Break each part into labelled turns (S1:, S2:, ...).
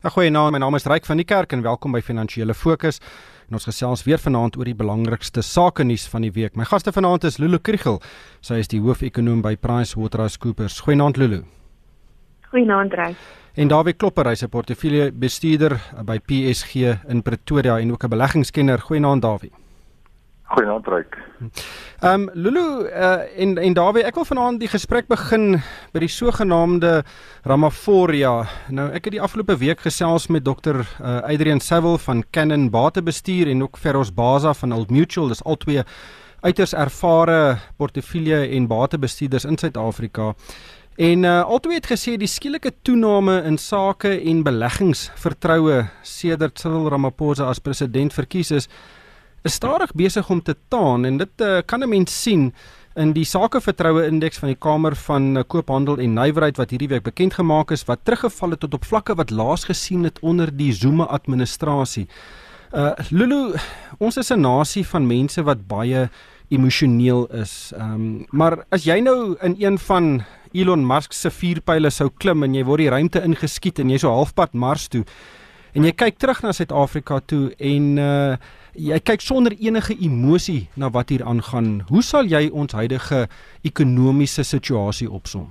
S1: Goeienaand, my naam is Ryk van die Kerk en welkom by Finansiële Fokus. En ons gesels weer vanaand oor die belangrikste sake nuus van die week. My gaste vanaand is Lulu Kriel. Sy is die hoofekonoom by PricewaterhouseCoopers. Goeienaand Lulu.
S2: Goeienaand Ryk.
S1: En Dawie Klopper, hy's 'n portefeulje bestuurder by PSG in Pretoria en ook 'n beleggingskenner. Goeienaand Dawie.
S3: Goeienaand Ryk.
S1: Ehm um, Lulu uh, en en Dawie, ek wil vanaand die gesprek begin by die sogenaamde Ramaphoria. Nou ek het die afgelope week gesels met Dr. Uh, Adrian Saville van Canon Batebestuur en ook Ferros Baza van Old Mutual. Dis albei uiters ervare portefeulje en batebestuurders in Suid-Afrika. En uh, albei het gesê die skielike toename in sake en beleggingsvertroue sedert Cyril Ramaphosa as president verkies is is stadig besig om te taan en dit uh, kan 'n mens sien in die sakevertroue indeks van die Kamer van uh, Koophandel en Nywerheid wat hierdie week bekend gemaak is wat teruggeval het tot op vlakke wat laas gesien het onder die Zuma administrasie. Uh Lulu, ons is 'n nasie van mense wat baie emosioneel is. Ehm um, maar as jy nou in een van Elon Musk se vuurpyle sou klim en jy word die ruimte ingeskiet en jy so halfpad Mars toe en jy kyk terug na Suid-Afrika toe en uh jy kyk sonder enige emosie na wat hier aangaan. Hoe sal jy ons huidige ekonomiese situasie opsom?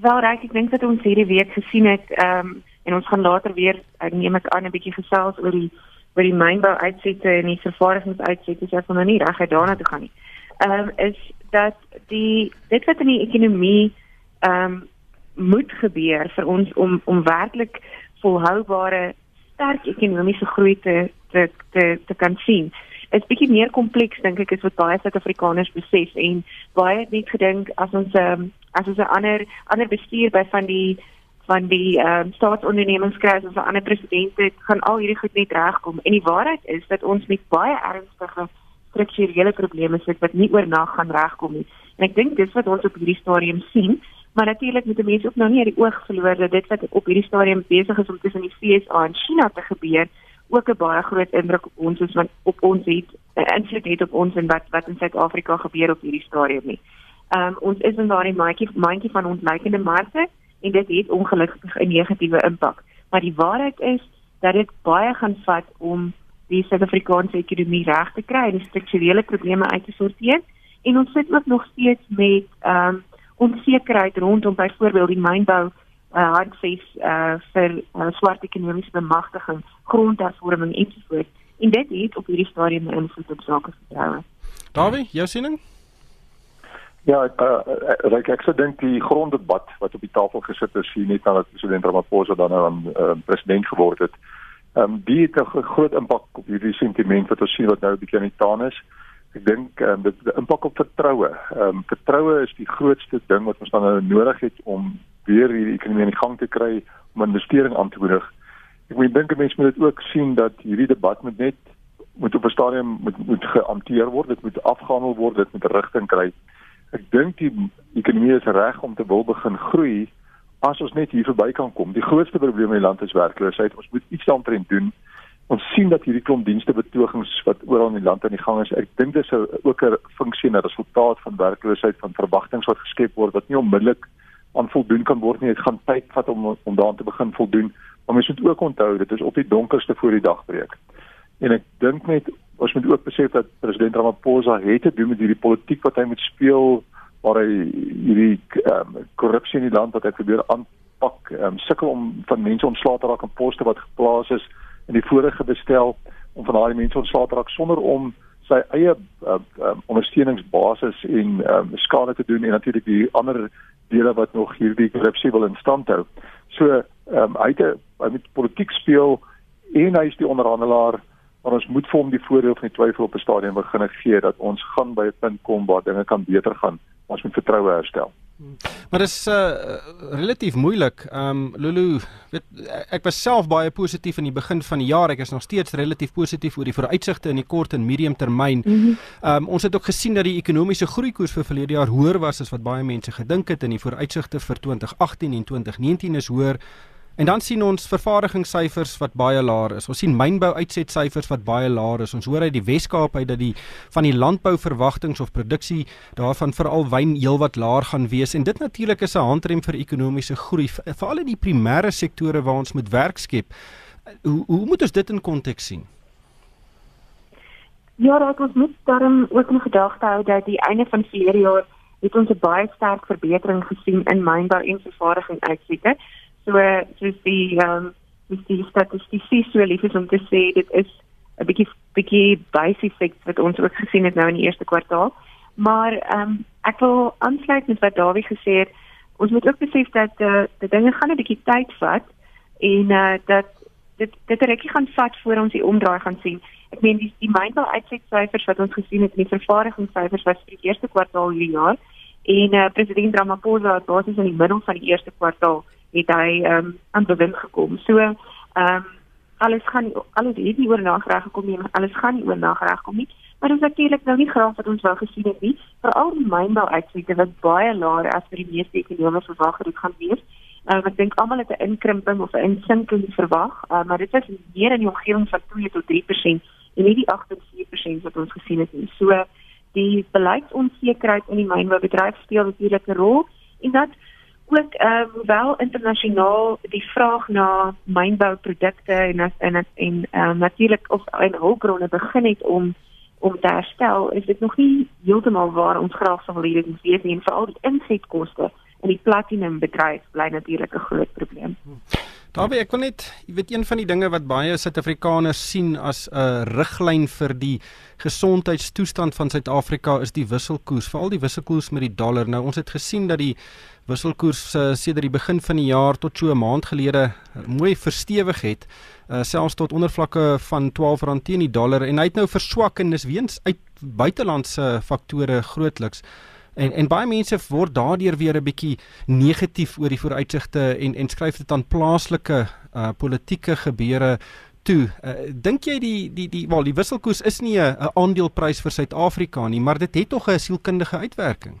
S2: Wel, reg, ek dink dat ons hierdie week gesien het, ehm um, en ons gaan later weer ek neem ek aan 'n bietjie gesels oor die oor die mynbou uitsette en die vervaardigingsuitsette, so ek gaan nou nie reguit daarna toe gaan nie. Ehm um, is dat die dit wat in die ekonomie ehm um, moet gebeur vir ons om om werklik volhoubare sterk ekonomiese groei te te te te kan sien. Is bietjie meer kompleks dink ek is wat baie Suid-Afrikaners besef en baie het net gedink as ons um, as ons 'n ander ander bestuur by van die van die um, staatsondernemings kry as 'n ander president het, gaan al hierdie goed net regkom. En die waarheid is dat ons met baie ernstige strukturele probleme sit wat nie oornag gaan regkom nie. En ek dink dis wat ons op hierdie stadium sien. Maar natuurlik moet mense ook nou nie uit die oog verloor dat dit wat op hierdie stadium besig is om tussen die FSA en China te gebeur, ook 'n baie groot indruk op ons is want op ons het 'n invloed het op ons en wat wat in Suid-Afrika gebeur op hierdie stadium nie. Ehm um, ons is in daardie mandjie mandjie van ons lykende markte en dit het ongelukkig 'n negatiewe impak. Maar die waarheid is dat dit baie gaan vat om die Suid-Afrikaanse ekonomie reg te kry en die strukturele probleme uit te sorteer. En ons sit ook nog steeds met ehm um, onsekerheid rondom byvoorbeeld die mynbou uh, handves uh, vir uh, swart ekonomiese bemagtiging, grondhervorming ensovoorts. En dit het op hierdie stadium 'n invloed op sake vertroue.
S1: Dawie, jou siening?
S3: Ja, ek uh, ek, ek sou dink die gronddebat wat op die tafel gesit is hier net nadat president Ramaphosa dan nou aan uh, president geword het. Ehm um, die het 'n groot impak op hierdie sentiment wat ons sien wat nou 'n bietjie aan die taan is. Ek dink um, dit die impak op vertroue. Ehm um, vertroue is die grootste ding wat ons dan nou nodig het om weer hierdie ekonomie in gang te kry om investering aan te moedig. Ek moet dink mense moet dit ook sien dat hierdie debat moet net moet op 'n stadium moet moet gehanteer word, dit moet afgehandel word, dit moet rigting kry. Ek dink die ekonomie is reg om te wil begin groei as ons net hier verby kan kom. Die grootste probleem in die land is werkloosheid. Ons moet iets daaroor doen ons sien dat hierdie klomp dienste betogings wat oral in die land aan die gang is ek dink dis ook 'n funksie en 'n resultaat van werkloosheid van verwagtinge wat geskep word wat nie onmiddellik aan voldoen kan word nie. Dit gaan tyd vat om om daaraan te begin voldoen. Maar mens moet ook onthou dit is op die donkerste voor die dag breek. En ek dink net ons moet ook besef dat president Ramaphosa het te doen met hierdie politiek wat hy moet speel waar hy hierdie um, korrupsie in die land wat hy probeer aanpak um, sukkel om van mense ontslae te raak in poste wat geplaas is in die vorige bestel om van daai mense ontslae te raak sonder om sy eie uh, um, ondersteuningsbasis en um, skade te doen en natuurlik die ander dele wat nog hierdie korrupsie wil in stand hou. So um, hy het hy met politiek speel en hy is die onderhandelaar maar ons moet vir hom die voordeel van die twyfel op 'n stadium begin gee dat ons gaan by 'n punt kom waar dinge kan beter gaan. Ons moet vertroue herstel.
S1: Maar dit is uh, relatief moeilik. Ehm um, Lulu, weet ek was self baie positief in die begin van die jaar. Ek is nog steeds relatief positief oor die vooruitsigte in die kort en medium termyn. Mhm. Ehm mm um, ons het ook gesien dat die ekonomiese groeikoers vir verlede jaar hoër was as wat baie mense gedink het en die vooruitsigte vir 2018 en 2019 is hoër. En dan sien ons vervaardigingssyfers wat baie laag is. Ons sien mynbou uitsetsyfers wat baie laag is. Ons hoor uit die Wes-Kaap uit dat die van die landbouverwagtings of produksie daarvan veral wyn heelwat laag gaan wees en dit natuurlik is 'n handrem vir ekonomiese groei veral in die primêre sektore waar ons moet werk skep. Hoe hoe moet ons dit in konteks sien?
S2: Ja, raak ons moet daarom ook in gedagte hou dat die einde van verlede jaar het ons 'n baie sterk verbetering gesien in mynbou en vervaardiging uitsette. So soos die ehm um, dis die statistiese so lief is om te sê dit is 'n bietjie bietjie basic effect wat ons ook gesien het nou in die eerste kwartaal. Maar ehm um, ek wil aansluit met wat Dawie gesê het. Ons moet ook besef dat eh uh, die dinge gaan 'n bietjie tyd vat en eh uh, dat dit dit regtig gaan vat voor ons die omdraai gaan sien. Ek meen die die mynbou uitsetsyfers wat ons gesien het in die vervaardigingssyfers was vir die eerste kwartaal hierdie jaar en eh uh, president Ramaphosa het basies in die middel van die eerste kwartaal het hy ehm um, aan bewind gekom. So ehm um, alles gaan nie, alles het nie oor nagreg gekom nie, alles gaan nie oor nagreg kom nie. Maar is natuurlik nou nie graag wat ons wou gesien het nie. Veral die mynbou uitsette wat baie laer as vir die meeste ekonomie verwag het gaan wees. Um, ek dink almal het 'n inkrimping of 'n insinking verwag, uh, maar dit is meer in die omgewing van 2 tot 3% en nie die 8.4% wat ons gesien het nie. So die beleidsonsekerheid in die mynboubedryf speel natuurlik 'n rol en dat ook ehm um, wel internasionaal die vraag na mynbouprodukte en en en, en um, natuurlik of en hulpbronne begin het om om te herstel is dit nog nie heeltemal waar ons graag sou wil hê dit moet wees nie en veral die insetkoste in die platinum bedryf bly natuurlik 'n groot probleem.
S1: Daarby ek wil net, jy weet een van die dinge wat baie Suid-Afrikaners sien as 'n riglyn vir die gesondheidstoestand van Suid-Afrika is die wisselkoers, veral die wisselkoers met die dollar. Nou ons het gesien dat die wisselkoers uh, sedert die begin van die jaar tot so 'n maand gelede mooi verstewig het, uh, selfs tot ondervlakke van R12 teen die dollar en hy het nou verswak en dis weens uit buitelandse faktore grootliks. En en baie mense word daardeur weer 'n bietjie negatief oor die vooruitsigte en en skryf dit aan plaaslike uh politieke gebeure toe. Uh, Dink jy die die die wel die wisselkoers is nie 'n aandeleprys vir Suid-Afrika nie, maar dit het tog 'n sielkundige uitwerking.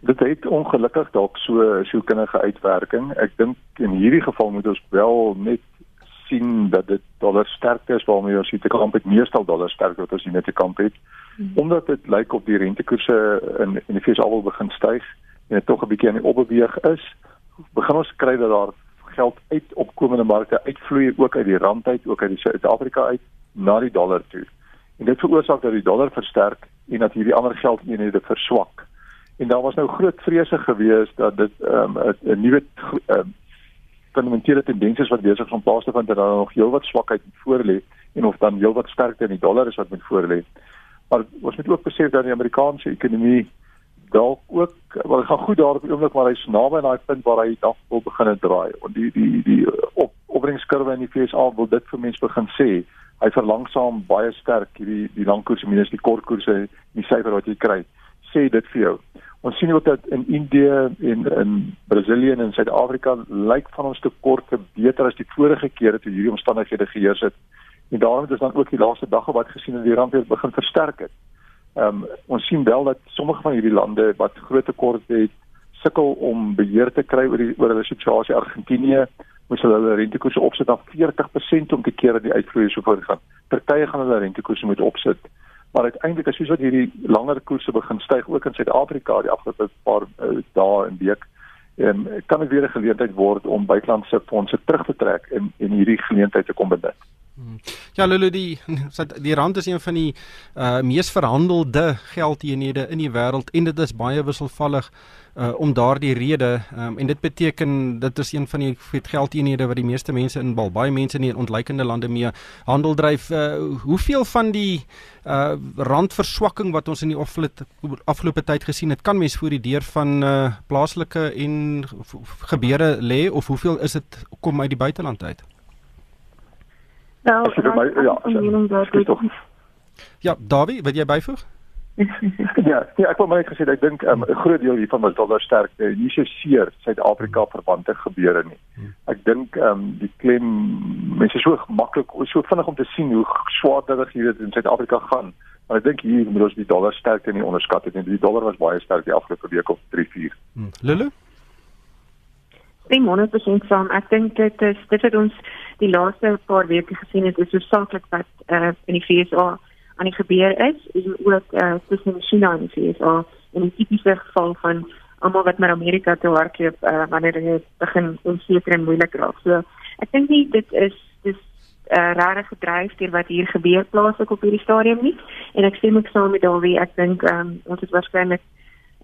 S3: Dit het ongelukkig dalk so 'n sielkundige uitwerking. Ek dink in hierdie geval moet ons wel net sien dat dit dollar sterkte is waarmee ons hier te kamp het, meestal dollar sterkte wat ons hier net te kamp het. Hmm. Omdat dit lyk op die rentekoerse in in die FSA al begin styg en dit tog 'n bietjie aan die opbeweeg is, begin ons kry dat daar geld uit opkomende markte uitvloei ook uit die rand uit, ook uit die Suid-Afrika uit na die dollar toe. En dit veroorsaak dat die dollar versterk en dat hierdie ander geldeenhede verswak. En daar was nou groot vrese gewees dat dit ehm, 'n um, 'n nuwe um, fundamentele tendense wat besig om plaas te vind dat daar nog heelwat swakheid voor lê en of dan heelwat sterkte in die dollar is wat met voor lê. Maar ons moet ook besef dat die Amerikaanse ekonomie dalk ook wel gaan goed daar op die oomblik maar hy's naby aan daai punt waar hy dalk wil begin draai. En die die die op opbrengskurwe in die FSA wil dit vir mense begin sê. Hy verlangsaam baie sterk hierdie die langkoerse minus die kortkoerse die syfer wat jy kry. Sê dit vir jou. Ons sien ook dat in Indië en in Brasilië en in Suid-Afrika lyk van ons tekorte beter as die vorige kere toe hierdie omstandighede geheers het. En daarom het ons dan ook die laaste dae wat gesien in die rand weer begin versterk het. Ehm um, ons sien wel dat sommige van hierdie lande wat groot tekorte het, sukkel om beheer te kry oor die oor hulle situasie. Argentinië moes hulle rentekoerse opsit af 40% om te keer dat die uitvloei so voortgaan. Turkye gaan hulle rentekoerse moet opsit. Maar uiteindelik as jy so hierdie langer koerse begin styg ook in Suid-Afrika die afgelope paar uh, dae en week, ehm um, kan dit weer 'n geleentheid word om buitelandse fondse terug te trek en en hierdie geleentheid te kom benut.
S1: Ja, Lulu die die rand is een van die uh mees verhandelde geldeenhede in die wêreld en dit is baie wisselvallig uh om daardie rede um, en dit beteken dit is een van die geldeenhede wat die meeste mense in bal baie mense in ontleikende lande mee handel dryf. Uh hoeveel van die uh randverswakking wat ons in die afgelope tyd gesien het, kan mens voor die deur van uh plaaslike en gebeure lê of hoeveel is dit kom uit die buiteland uit?
S2: As jy my ja, jy tog.
S1: Ja, Dawie, wil jy byvoeg?
S3: ja, ja, ek wil maar net gesê ek dink um, 'n um, groot deel hiervan was dollar sterk. Uh, nie so seer Suid-Afrika verwante gebeure nie. Ek dink ehm um, die klem mense so maklik so vinnig om te sien hoe swaarder hier dit in Suid-Afrika gaan. Maar ek dink hier moet ons die dollar sterk in die onderskat het en die dollar was baie sterk die afgelope week of 3 4.
S1: Hmm. Lulu?
S2: Stem 100% saam. Ek dink dit is dit het ons die laaste paar weke gesien het is hoofsaaklik wat uh, in die FSA aan die gebeur is en ook uh, tussen China en die FSA in 'n tipiese geval van almal wat met Amerika te werk het uh, wanneer dit begin onseker en moeilik raak. So ek dink nie dit is dis 'n uh, rare gedryf deur wat hier gebeur plaaslik op hierdie stadium nie en ek stem ook saam met Dawie ek dink um, ons het waarskynlik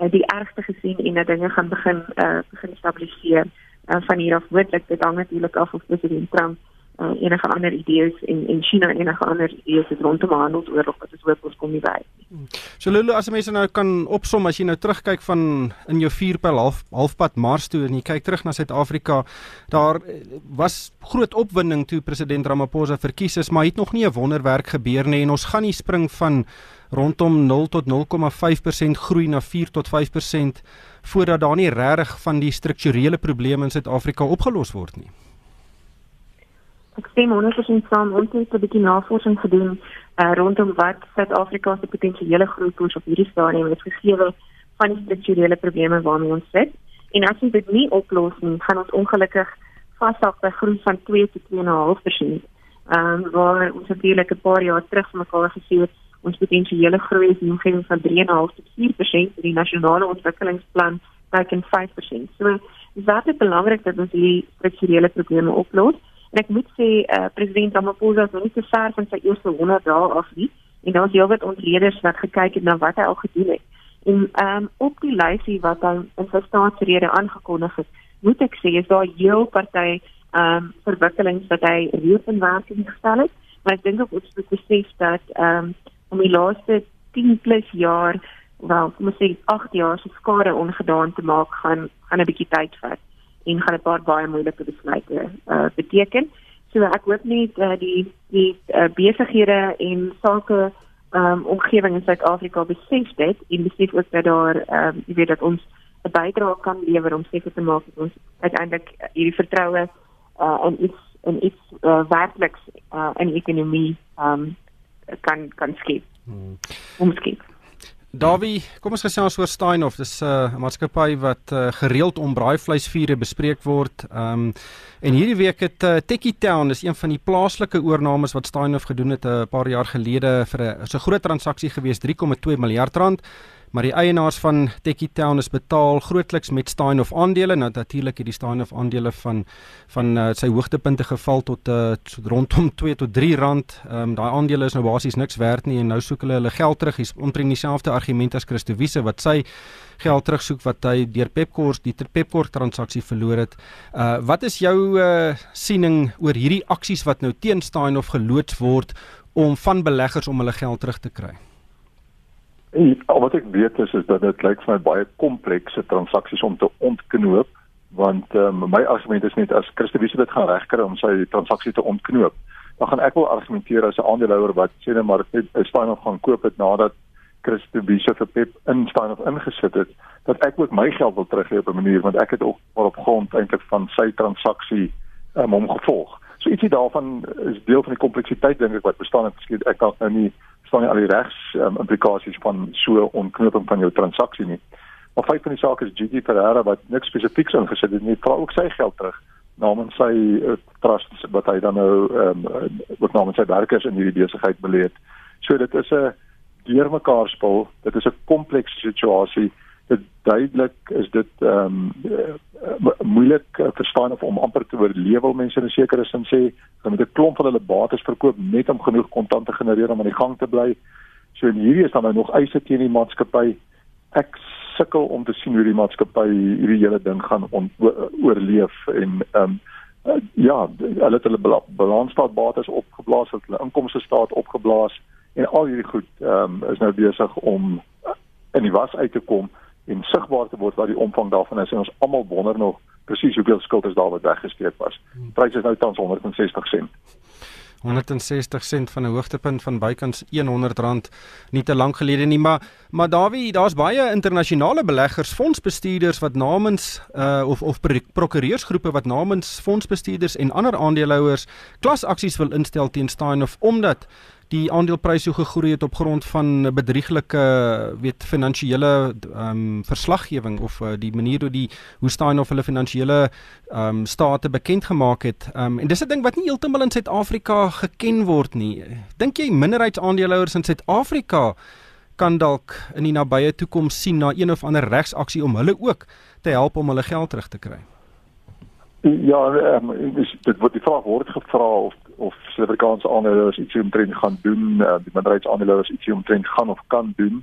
S2: uh, die ergste gesien en dat dinge gaan begin uh, begin stabiliseer uh, van hier af moontlik dit hang natuurlik af of president Trump uh, enige ander idees en en China enige ander idees het rondom handelsoorlog wat ons hoop ons kom nie by.
S1: So Lulu as mense nou kan opsom as jy nou terugkyk van in jou vuurpyl half halfpad Mars toe en jy kyk terug na Suid-Afrika, daar eh, was groot opwinding toe president Ramaphosa verkies is, maar het nog nie 'n wonderwerk gebeur nie en ons gaan nie spring van rondom 0 tot 0,5% groei na 4 tot 5% voordat daar nie regtig van die strukturele probleme in Suid-Afrika opgelos word nie.
S2: Ek sê ons het saam ons het 'n bietjie navorsing gedoen uh, rondom wat Suid-Afrika se potensiële groeikoers op hierdie stadium het gegee van die strukturele probleme waarmee ons sit. En as ons dit nie oplos nie, gaan ons ongelukkig vashou by groei van 2 tot 2.5%. Ehm um, waar ons natuurlik 'n paar jaar terug mekaar gesê het ons potensiële groei is nog geen van 3.5 tot 4% in die nasionale ontwikkelingsplan teken 5%. So dis baie belangrik dat ons die strukturele probleme oplos. En ek moet sê uh, president Ramaphosa is nog nie so ver van sy eerste 100 dae af nie en daar's heelwat ontleeders wat gekyk het na wat hy al gedoen het. En um, op die lysie wat hy in sy staatsrede aangekondig het, moet ek sê is daar heel party um, verwikkelings wat hy reeds in werking gestel het, maar ek dink ook ons moet besef dat ehm um, om die laaste 10 plus jaar, wel, kom ons sê 8 jaar se skade ongedaan te maak gaan gaan 'n bietjie tyd vat en gaan 'n paar baie moeilike besluite uh, beteken. So ek hoop net uh, die die uh, besighede en sake um, omgewing in Suid-Afrika besef dit en besef ook dat daar um, jy weet dat ons 'n bydrae kan lewer om seker te maak dat ons uiteindelik hierdie vertroue uh, in iets in iets uh, werkliks uh, in die ekonomie um, kan kan skep. Hmm. Omskep.
S1: Davie, kom ons gesels oor Steinhoff. Dis uh, 'n uh, maatskappy wat uh, gereeld om braaivleisvure bespreek word. Ehm um, en hierdie week het uh, Techie Town is een van die plaaslike oornames wat Steinhoff gedoen het 'n uh, paar jaar gelede vir 'n so groot transaksie gewees 3,2 miljard rand maar die eienaars van Techie Town is betaal grootliks met Steinhoff aandele nou natuurlik het die Steinhoff aandele van van uh, sy hoogtepunte geval tot uh, rondom 2 tot 3 rand. Um, daai aandele is nou basies niks werd nie en nou soek hulle hulle geld terug. Hier's omtrent dieselfde argument as Christo Wiese wat sy geld terugsoek wat hy deur Pepkor die Pepkor transaksie verloor het. Uh wat is jou uh, siening oor hierdie aksies wat nou teen Steinhoff geloods word om van beleggers om hulle geld terug te kry?
S3: En al wat ek weet is is dat dit lyk vir my baie komplekse transaksies om te ontknoop want um, my argument is net as Christo Wiese dit gaan regkry om sy transaksie te ontknoop dan gaan ek wel argumenteer as 'n aandeelhouer wat sê net maar net 'n Steinof gaan koop het nadat Christo Wiese vir Pep in Steinof ingesit het dat ek ook my geld wil teruggee op 'n manier want ek het ook maar op grond eintlik van sy transaksie um, hom gevolg. So ietsie daarvan is deel van die kompleksiteit dink ek wat bestaan het. Ek kan nou nie staan nie al die regs um, implikasies van so onknoping van jou transaksie nie. Maar feit van die saak is GD Ferreira wat niks spesifieks ingesit het nie, vra ook sy geld terug namens sy uh, trust wat hy dan nou ehm um, wat namens sy werkers in hierdie besigheid belê het. So dit is 'n deurmekaar spel. Dit is 'n komplekse situasie. Dit duidelik is dit ehm um, verstaan of om amper te oorlewe mense in 'n sekere sin sê dat met 'n klomp van hulle bates verkoop net om genoeg kontant te genereer om aan die gang te bly. So en hierdie is dan nou nog eise teen die maatskappy. Ek sukkel om te sien hoe die maatskappy hierdie hele ding gaan on, oorleef en ehm um, uh, ja, hulle het hulle balansstaat bates opgeblaas, hulle inkomste staat opgeblaas en al hierdie goed ehm um, is nou besig om in die was uit te kom en sigbaar te word wat die omvang daarvan is en ons almal wonder nog presies hoeveel skuld is daar wat weggesteek was. Die prys is nou tans 160 sent.
S1: 160 sent van 'n hoogtepunt van bykans R100 nie te lank gelede nie maar maar Dawie daar's baie internasionale beleggers fondsbestuurders wat namens uh, of of prokureursgroepe wat namens fondsbestuurders en ander aandeelhouers klasaksies wil instel teen Steinof omdat die aandeleprys so gegroei het op grond van bedrieglike weet finansiële ehm um, verslaggewing of uh, die manier hoe die hoe staan of hulle finansiële ehm um, state bekend gemaak het. Ehm um, en dis 'n ding wat nie heeltemal in Suid-Afrika geken word nie. Dink jy minderheidsaandeelhouers in Suid-Afrika kan dalk in die nabye toekoms sien na een of ander regsaksie om hulle ook te help om hulle geld terug te kry?
S3: Ja, um, dit word die vraag word gevra of of Suid-Afrikaanse aandeelhouers ietsie omtrent gaan doen, uh, die minderheidsaandeelhouers ietsie omtrent gaan of kan doen.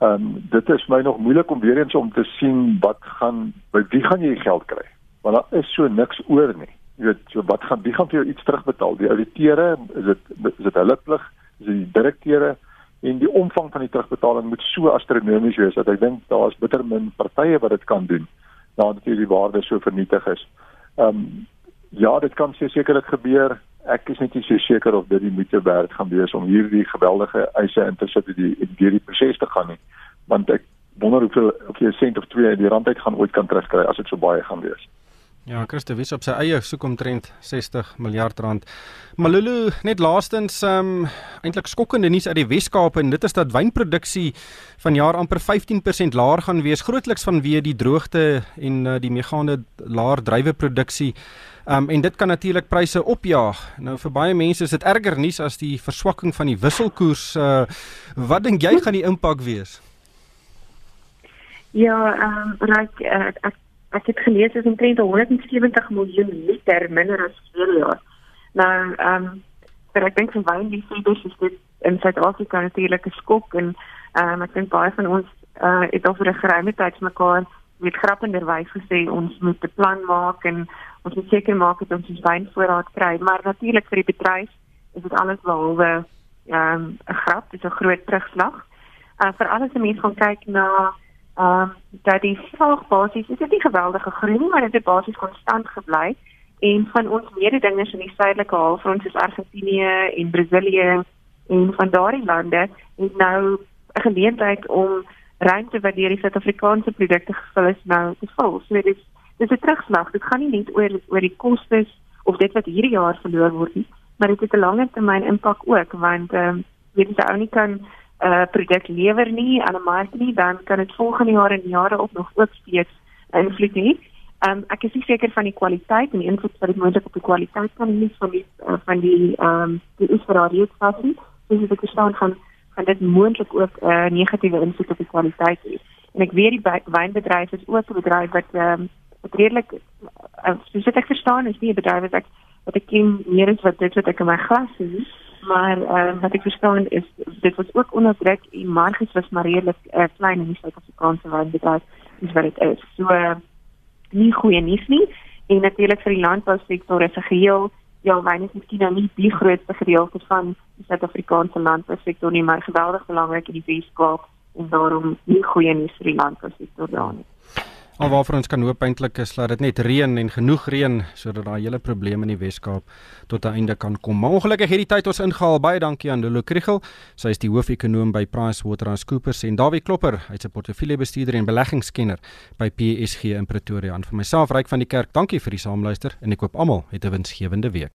S3: Ehm um, dit is my nog moeilik om weer eens om te sien wat gaan by wie gaan jy geld kry? Want daar is so niks oor nie. Jy weet, so wat gaan wie gaan vir jou iets terugbetaal? Die ouditeure, is dit is dit hulle plig? Is dit die direkteure? En die omvang van die terugbetaling moet so astronomies wees dat ek dink daar is bitter min partye wat dit kan doen nadat hierdie waarde so vernietig is. Ehm um, ja, dit kan sekerlik gebeur. Ek is net nie so seker of dit die moeite werd gaan wees om hierdie geweldige eise in te sit in die in hierdie proses te gaan nie. Want ek wonder hoeveel of jy 'n sent of twee in die rand uit gaan ooit kan terugkry as dit so baie gaan wees.
S1: Ja, Christo Wies op sy eie soek omtrent 60 miljard rand. Malulu net laastens um eintlik skokkende nuus uit die Wes-Kaap en dit is dat wynproduksie vanjaar amper 15% laer gaan wees grootliks vanweë die droogte en uh, die meegaande laer druiweproduksie. Um en dit kan natuurlik pryse opjaag. Nou vir baie mense is dit erger nuus as die verswakking van die wisselkoers. Uh wat dink jy gaan die impak wees?
S2: Ja, ehm um, reg ek, ek ek het gelees is omtrent 170 miljoen liter minder as vorig jaar. Nou, ehm um, maar ek dink vir wyn die fibers is dit in Suid-Afrika natuurlik 'n skok en ehm um, ek dink baie van ons uh het al vir 'n geruime tyd mekaar met grappenderwys gesê ons moet 'n plan maak en ons moet seker maak dat ons ons wyn voorraad kry, maar natuurlik vir die bedryf is dit alles behalwe ehm um, 'n grap, dit is 'n groot terugslag. Uh vir alles as mense gaan kyk na ehm um, dat die vraag basies is dit nie geweldige groei nie, maar dit het basies konstant gebly en van ons mededingers in die suidelike halfrond soos Argentinië en Brasilië en van daardie lande het nou 'n geleentheid om ruimte wat deur die Suid-Afrikaanse produkte gevul is nou te vul. So dit is dis 'n terugslag. Dit gaan nie net oor oor die kostes of dit wat hierdie jaar verloor word nie, maar dit het 'n langer termyn impak ook want ehm um, weet jy ou nie kan uh produk lewer nie aan 'n mark nie, dan kan dit volgende jaar en jare op nog ook steeds invloed hê. Um ek is nie seker van die kwaliteit en die invloed wat dit moontlik op die kwaliteit kan hê van die uh, van die um die Israeliese Dus ek verstaan gaan gaan dit moontlik ook 'n uh, negatiewe invloed op die kwaliteit hê. En ek weet die wynbedryf is ook 'n bedryf wat um wat redelik uh, soos ek verstaan is nie 'n bedryf wat ek wat ek ken meer as wat dit wat ek in my glas sien maar uh, wat ek verstaan is dit was ook onder druk en marges was maar redelik uh, klein in die Suid-Afrikaanse wynbedryf dis wat dit is. So uh, nie goeie nuus nie. En natuurlik vir die landbousektor is 'n geheel ja wyn is miskien nou nie die grootste gedeelte van die Suid-Afrikaanse landbousektor nie maar geweldig belangrik in die Weskaap en daarom nie goeie nuus vir die landbousektor daar nie
S1: Alwaarvoor ons kan hoop eintlik is dat dit net reën en genoeg reën sodat daai hele probleem in die Weskaap tot 'n einde kan kom. Maar ongelukkig het die tyd ons ingehaal. Baie dankie aan Lolo Kriel. Sy is die hoofekonoom by PricewaterhouseCoopers en Dawie Klopper, hy's 'n portefeuljebestuurder en beleggingskenner by PSG in Pretoria. En vir myself, Ryk van die Kerk, dankie vir die saamluister en ek hoop almal het 'n winsgewende week.